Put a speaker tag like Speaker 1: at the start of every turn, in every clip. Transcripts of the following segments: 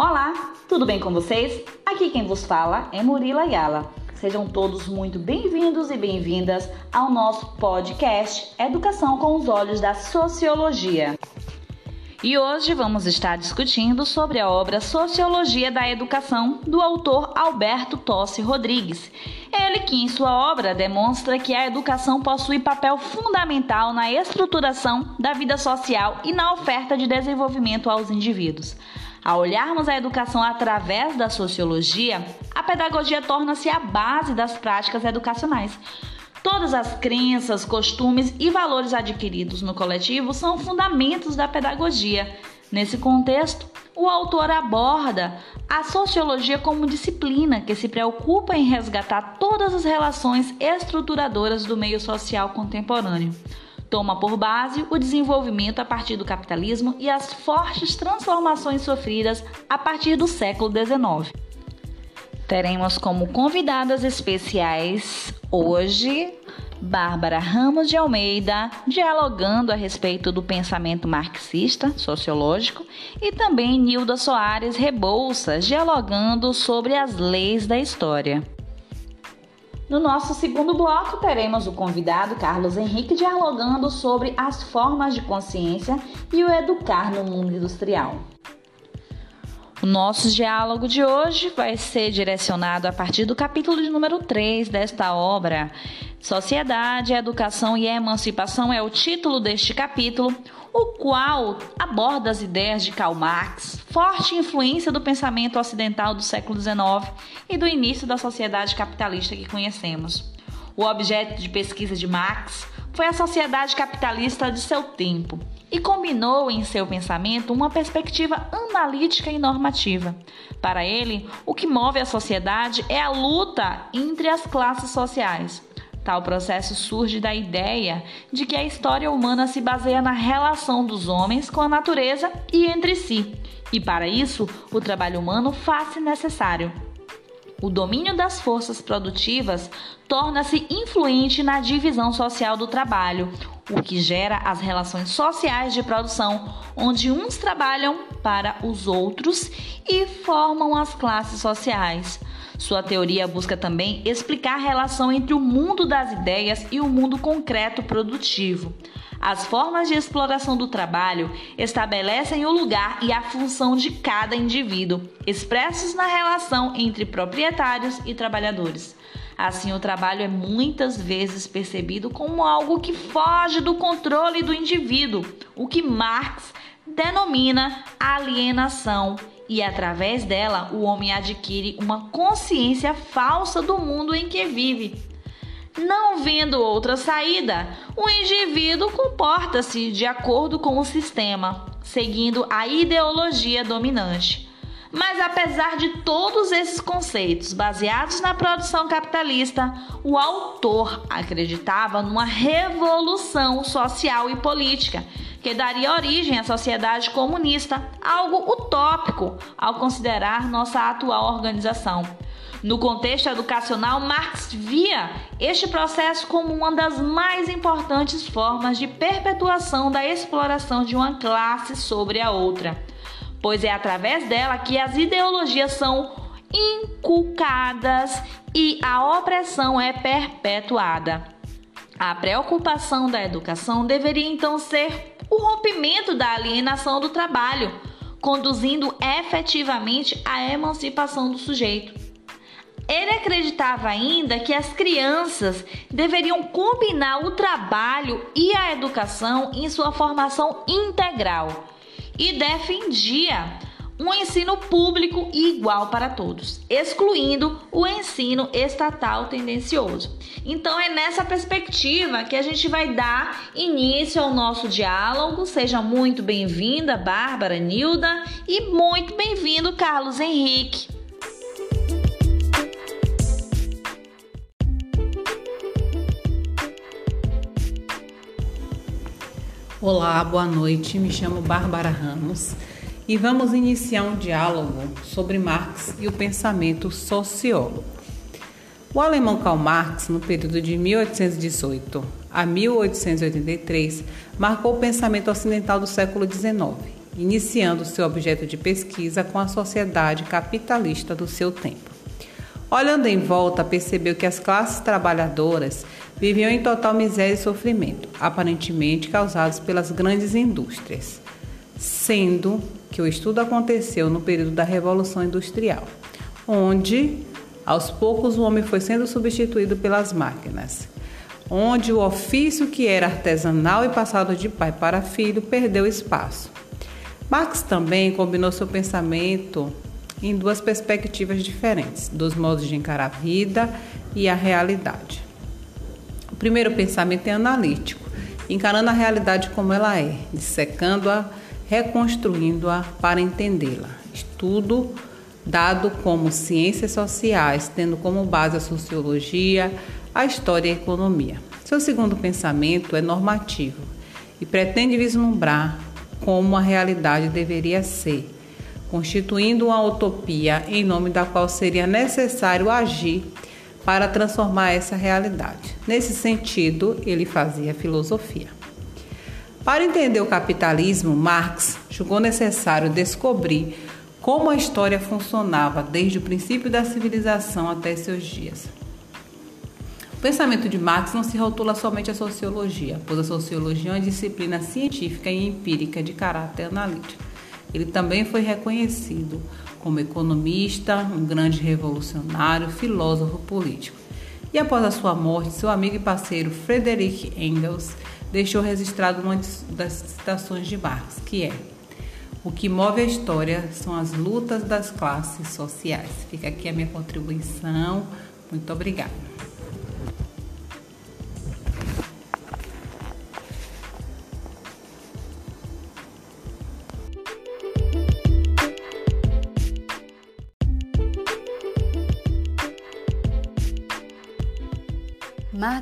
Speaker 1: Olá, tudo bem com vocês? Aqui quem vos fala é Murila Ayala. Sejam todos muito bem-vindos e bem-vindas ao nosso podcast Educação com os Olhos da Sociologia. E hoje vamos estar discutindo sobre a obra Sociologia da Educação do autor Alberto Tossi Rodrigues. Ele que em sua obra demonstra que a educação possui papel fundamental na estruturação da vida social e na oferta de desenvolvimento aos indivíduos. Ao olharmos a educação através da sociologia, a pedagogia torna-se a base das práticas educacionais. Todas as crenças, costumes e valores adquiridos no coletivo são fundamentos da pedagogia. Nesse contexto, o autor aborda a sociologia como disciplina que se preocupa em resgatar todas as relações estruturadoras do meio social contemporâneo toma por base o desenvolvimento a partir do capitalismo e as fortes transformações sofridas a partir do século XIX. Teremos como convidadas especiais hoje Bárbara Ramos de Almeida, dialogando a respeito do pensamento marxista sociológico, e também Nilda Soares Rebouças, dialogando sobre as leis da história. No nosso segundo bloco, teremos o convidado Carlos Henrique dialogando sobre as formas de consciência e o educar no mundo industrial. O nosso diálogo de hoje vai ser direcionado a partir do capítulo de número 3 desta obra. Sociedade, Educação e Emancipação é o título deste capítulo, o qual aborda as ideias de Karl Marx, forte influência do pensamento ocidental do século XIX e do início da sociedade capitalista que conhecemos. O objeto de pesquisa de Marx foi a sociedade capitalista de seu tempo e combinou em seu pensamento uma perspectiva analítica e normativa. Para ele, o que move a sociedade é a luta entre as classes sociais. Tal processo surge da ideia de que a história humana se baseia na relação dos homens com a natureza e entre si, e para isso o trabalho humano faz-se necessário. O domínio das forças produtivas torna-se influente na divisão social do trabalho, o que gera as relações sociais de produção, onde uns trabalham para os outros e formam as classes sociais. Sua teoria busca também explicar a relação entre o mundo das ideias e o mundo concreto produtivo. As formas de exploração do trabalho estabelecem o lugar e a função de cada indivíduo, expressos na relação entre proprietários e trabalhadores. Assim, o trabalho é muitas vezes percebido como algo que foge do controle do indivíduo, o que Marx denomina alienação e através dela o homem adquire uma consciência falsa do mundo em que vive. Não vendo outra saída, o indivíduo comporta-se de acordo com o sistema, seguindo a ideologia dominante. Mas apesar de todos esses conceitos baseados na produção capitalista, o autor acreditava numa revolução social e política que daria origem à sociedade comunista, algo utópico ao considerar nossa atual organização. No contexto educacional, Marx via este processo como uma das mais importantes formas de perpetuação da exploração de uma classe sobre a outra, pois é através dela que as ideologias são inculcadas e a opressão é perpetuada. A preocupação da educação deveria então ser o rompimento da alienação do trabalho, conduzindo efetivamente à emancipação do sujeito. Ele acreditava ainda que as crianças deveriam combinar o trabalho e a educação em sua formação integral e defendia um ensino público igual para todos, excluindo o ensino estatal tendencioso. Então é nessa perspectiva que a gente vai dar início ao nosso diálogo. Seja muito bem-vinda, Bárbara Nilda, e muito bem-vindo, Carlos Henrique.
Speaker 2: Olá, boa noite. Me chamo Bárbara Ramos e vamos iniciar um diálogo sobre Marx e o pensamento sociólogo. O alemão Karl Marx, no período de 1818 a 1883, marcou o pensamento ocidental do século XIX iniciando seu objeto de pesquisa com a sociedade capitalista do seu tempo. Olhando em volta, percebeu que as classes trabalhadoras viviam em total miséria e sofrimento, aparentemente causados pelas grandes indústrias, sendo que o estudo aconteceu no período da Revolução Industrial, onde aos poucos o homem foi sendo substituído pelas máquinas, onde o ofício que era artesanal e passado de pai para filho perdeu espaço. Marx também combinou seu pensamento em duas perspectivas diferentes, dos modos de encarar a vida e a realidade. Primeiro pensamento é analítico, encarando a realidade como ela é, dissecando-a, reconstruindo-a para entendê-la. Estudo dado como ciências sociais, tendo como base a sociologia, a história e a economia. Seu segundo pensamento é normativo e pretende vislumbrar como a realidade deveria ser, constituindo uma utopia em nome da qual seria necessário agir para transformar essa realidade. Nesse sentido, ele fazia filosofia. Para entender o capitalismo, Marx julgou necessário descobrir como a história funcionava desde o princípio da civilização até seus dias. O pensamento de Marx não se rotula somente à sociologia, pois a sociologia é uma disciplina científica e empírica de caráter analítico. Ele também foi reconhecido como economista, um grande revolucionário, filósofo político. E após a sua morte, seu amigo e parceiro Friedrich Engels deixou registrado uma das citações de Marx, que é: O que move a história são as lutas das classes sociais. Fica aqui a minha contribuição. Muito obrigada.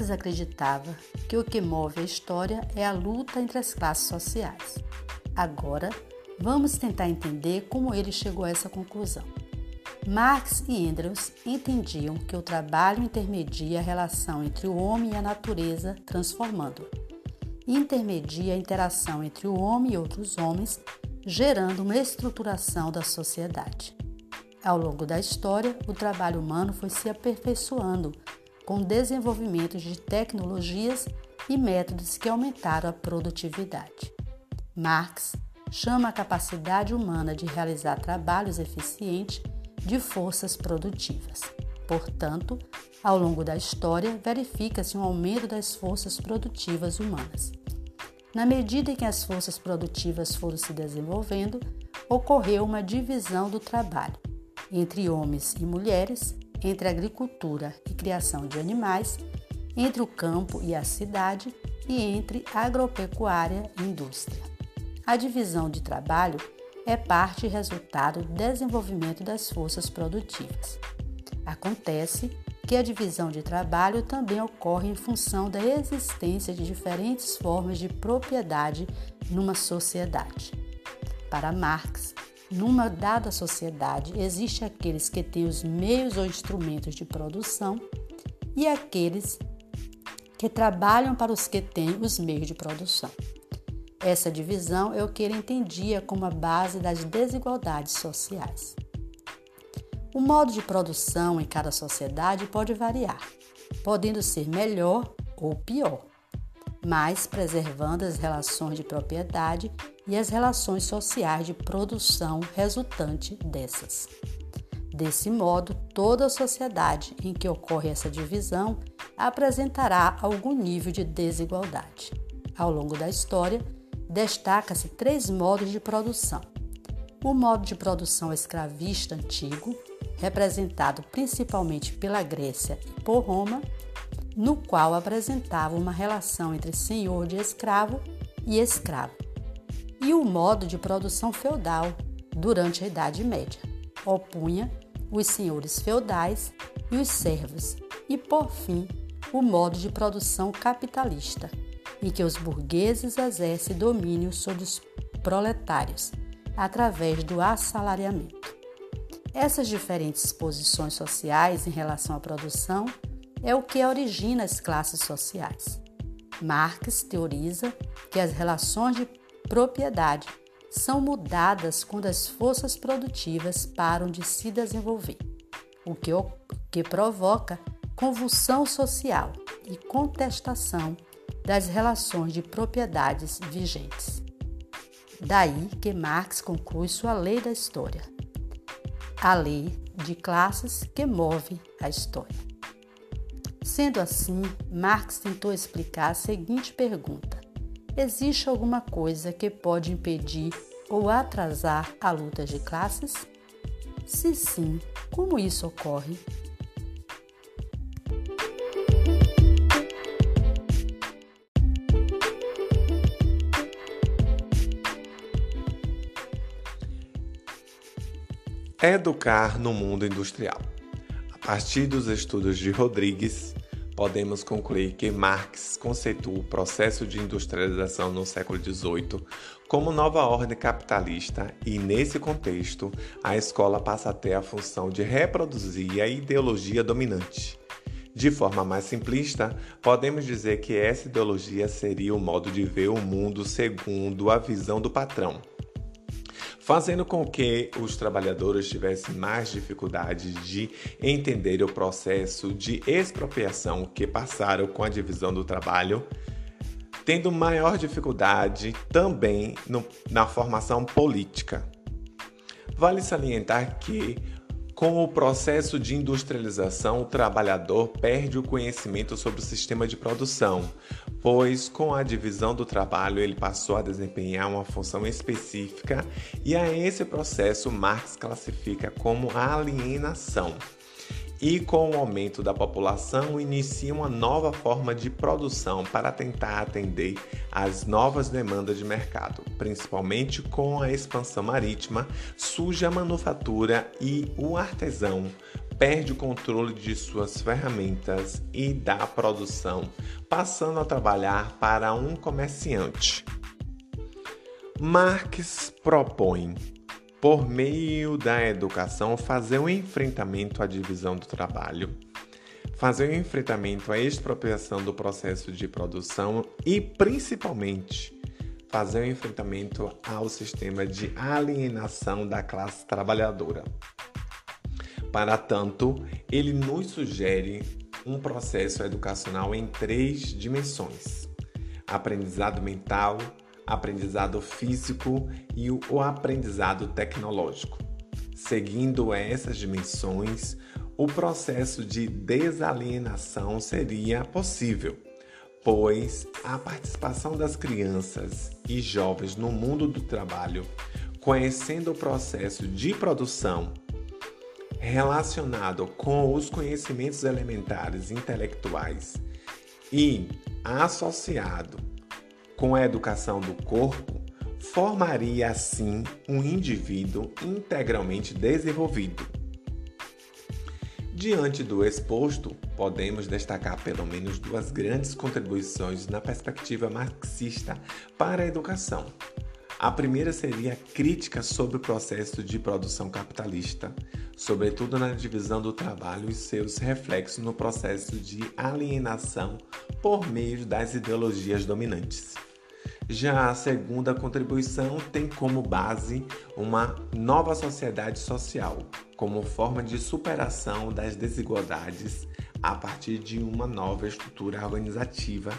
Speaker 3: Marx acreditava que o que move a história é a luta entre as classes sociais. Agora, vamos tentar entender como ele chegou a essa conclusão. Marx e Engels entendiam que o trabalho intermedia a relação entre o homem e a natureza, transformando-a. Intermedia a interação entre o homem e outros homens, gerando uma estruturação da sociedade. Ao longo da história, o trabalho humano foi se aperfeiçoando com desenvolvimento de tecnologias e métodos que aumentaram a produtividade. Marx chama a capacidade humana de realizar trabalhos eficientes de forças produtivas. Portanto, ao longo da história, verifica-se um aumento das forças produtivas humanas. Na medida em que as forças produtivas foram se desenvolvendo, ocorreu uma divisão do trabalho entre homens e mulheres, entre agricultura e criação de animais, entre o campo e a cidade e entre agropecuária e indústria. A divisão de trabalho é parte e resultado do desenvolvimento das forças produtivas. Acontece que a divisão de trabalho também ocorre em função da existência de diferentes formas de propriedade numa sociedade. Para Marx, numa dada sociedade, existe aqueles que têm os meios ou instrumentos de produção e aqueles que trabalham para os que têm os meios de produção. Essa divisão é o que ele entendia como a base das desigualdades sociais. O modo de produção em cada sociedade pode variar, podendo ser melhor ou pior, mas preservando as relações de propriedade e as relações sociais de produção resultante dessas. Desse modo, toda a sociedade em que ocorre essa divisão apresentará algum nível de desigualdade. Ao longo da história, destaca-se três modos de produção. O modo de produção escravista antigo, representado principalmente pela Grécia e por Roma, no qual apresentava uma relação entre senhor de escravo e escravo e o modo de produção feudal durante a Idade Média. Opunha os senhores feudais e os servos, e por fim, o modo de produção capitalista, em que os burgueses exercem domínio sobre os proletários através do assalariamento. Essas diferentes posições sociais em relação à produção é o que origina as classes sociais. Marx teoriza que as relações de propriedade são mudadas quando as forças produtivas param de se desenvolver, o que, o que provoca convulsão social e contestação das relações de propriedades vigentes. Daí que Marx conclui sua lei da história, a lei de classes que move a história. Sendo assim, Marx tentou explicar a seguinte pergunta: Existe alguma coisa que pode impedir ou atrasar a luta de classes? Se sim, como isso ocorre?
Speaker 4: Educar no mundo industrial. A partir dos estudos de Rodrigues, podemos concluir que Marx conceitua o processo de industrialização no século XVIII como nova ordem capitalista e, nesse contexto, a escola passa a ter a função de reproduzir a ideologia dominante. De forma mais simplista, podemos dizer que essa ideologia seria o modo de ver o mundo segundo a visão do patrão fazendo com que os trabalhadores tivessem mais dificuldade de entender o processo de expropriação que passaram com a divisão do trabalho, tendo maior dificuldade também no, na formação política. Vale salientar que com o processo de industrialização, o trabalhador perde o conhecimento sobre o sistema de produção, pois com a divisão do trabalho ele passou a desempenhar uma função específica e a esse processo Marx classifica como alienação e com o aumento da população inicia uma nova forma de produção para tentar atender às novas demandas de mercado. Principalmente com a expansão marítima, surge a manufatura e o artesão perde o controle de suas ferramentas e da produção, passando a trabalhar para um comerciante. Marx propõe por meio da educação, fazer um enfrentamento à divisão do trabalho, fazer um enfrentamento à expropriação do processo de produção e, principalmente, fazer um enfrentamento ao sistema de alienação da classe trabalhadora. Para tanto, ele nos sugere um processo educacional em três dimensões: aprendizado mental, aprendizado físico e o aprendizado tecnológico. Seguindo essas dimensões, o processo de desalienação seria possível, pois a participação das crianças e jovens no mundo do trabalho, conhecendo o processo de produção relacionado com os conhecimentos elementares intelectuais e associado com a educação do corpo, formaria assim um indivíduo integralmente desenvolvido. Diante do exposto, podemos destacar pelo menos duas grandes contribuições na perspectiva marxista para a educação. A primeira seria a crítica sobre o processo de produção capitalista, sobretudo na divisão do trabalho e seus reflexos no processo de alienação por meio das ideologias dominantes. Já a segunda contribuição tem como base uma nova sociedade social, como forma de superação das desigualdades a partir de uma nova estrutura organizativa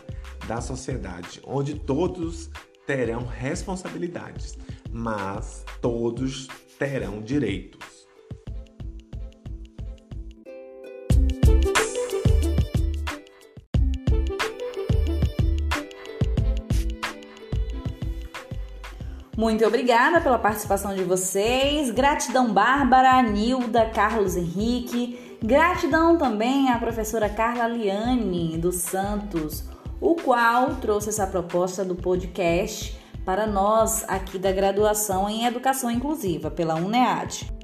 Speaker 4: da sociedade, onde todos terão responsabilidades, mas todos terão direitos.
Speaker 1: Muito obrigada pela participação de vocês. Gratidão Bárbara, Nilda, Carlos Henrique. Gratidão também à professora Carla Liane dos Santos, o qual trouxe essa proposta do podcast para nós aqui da graduação em Educação Inclusiva pela UNEAD.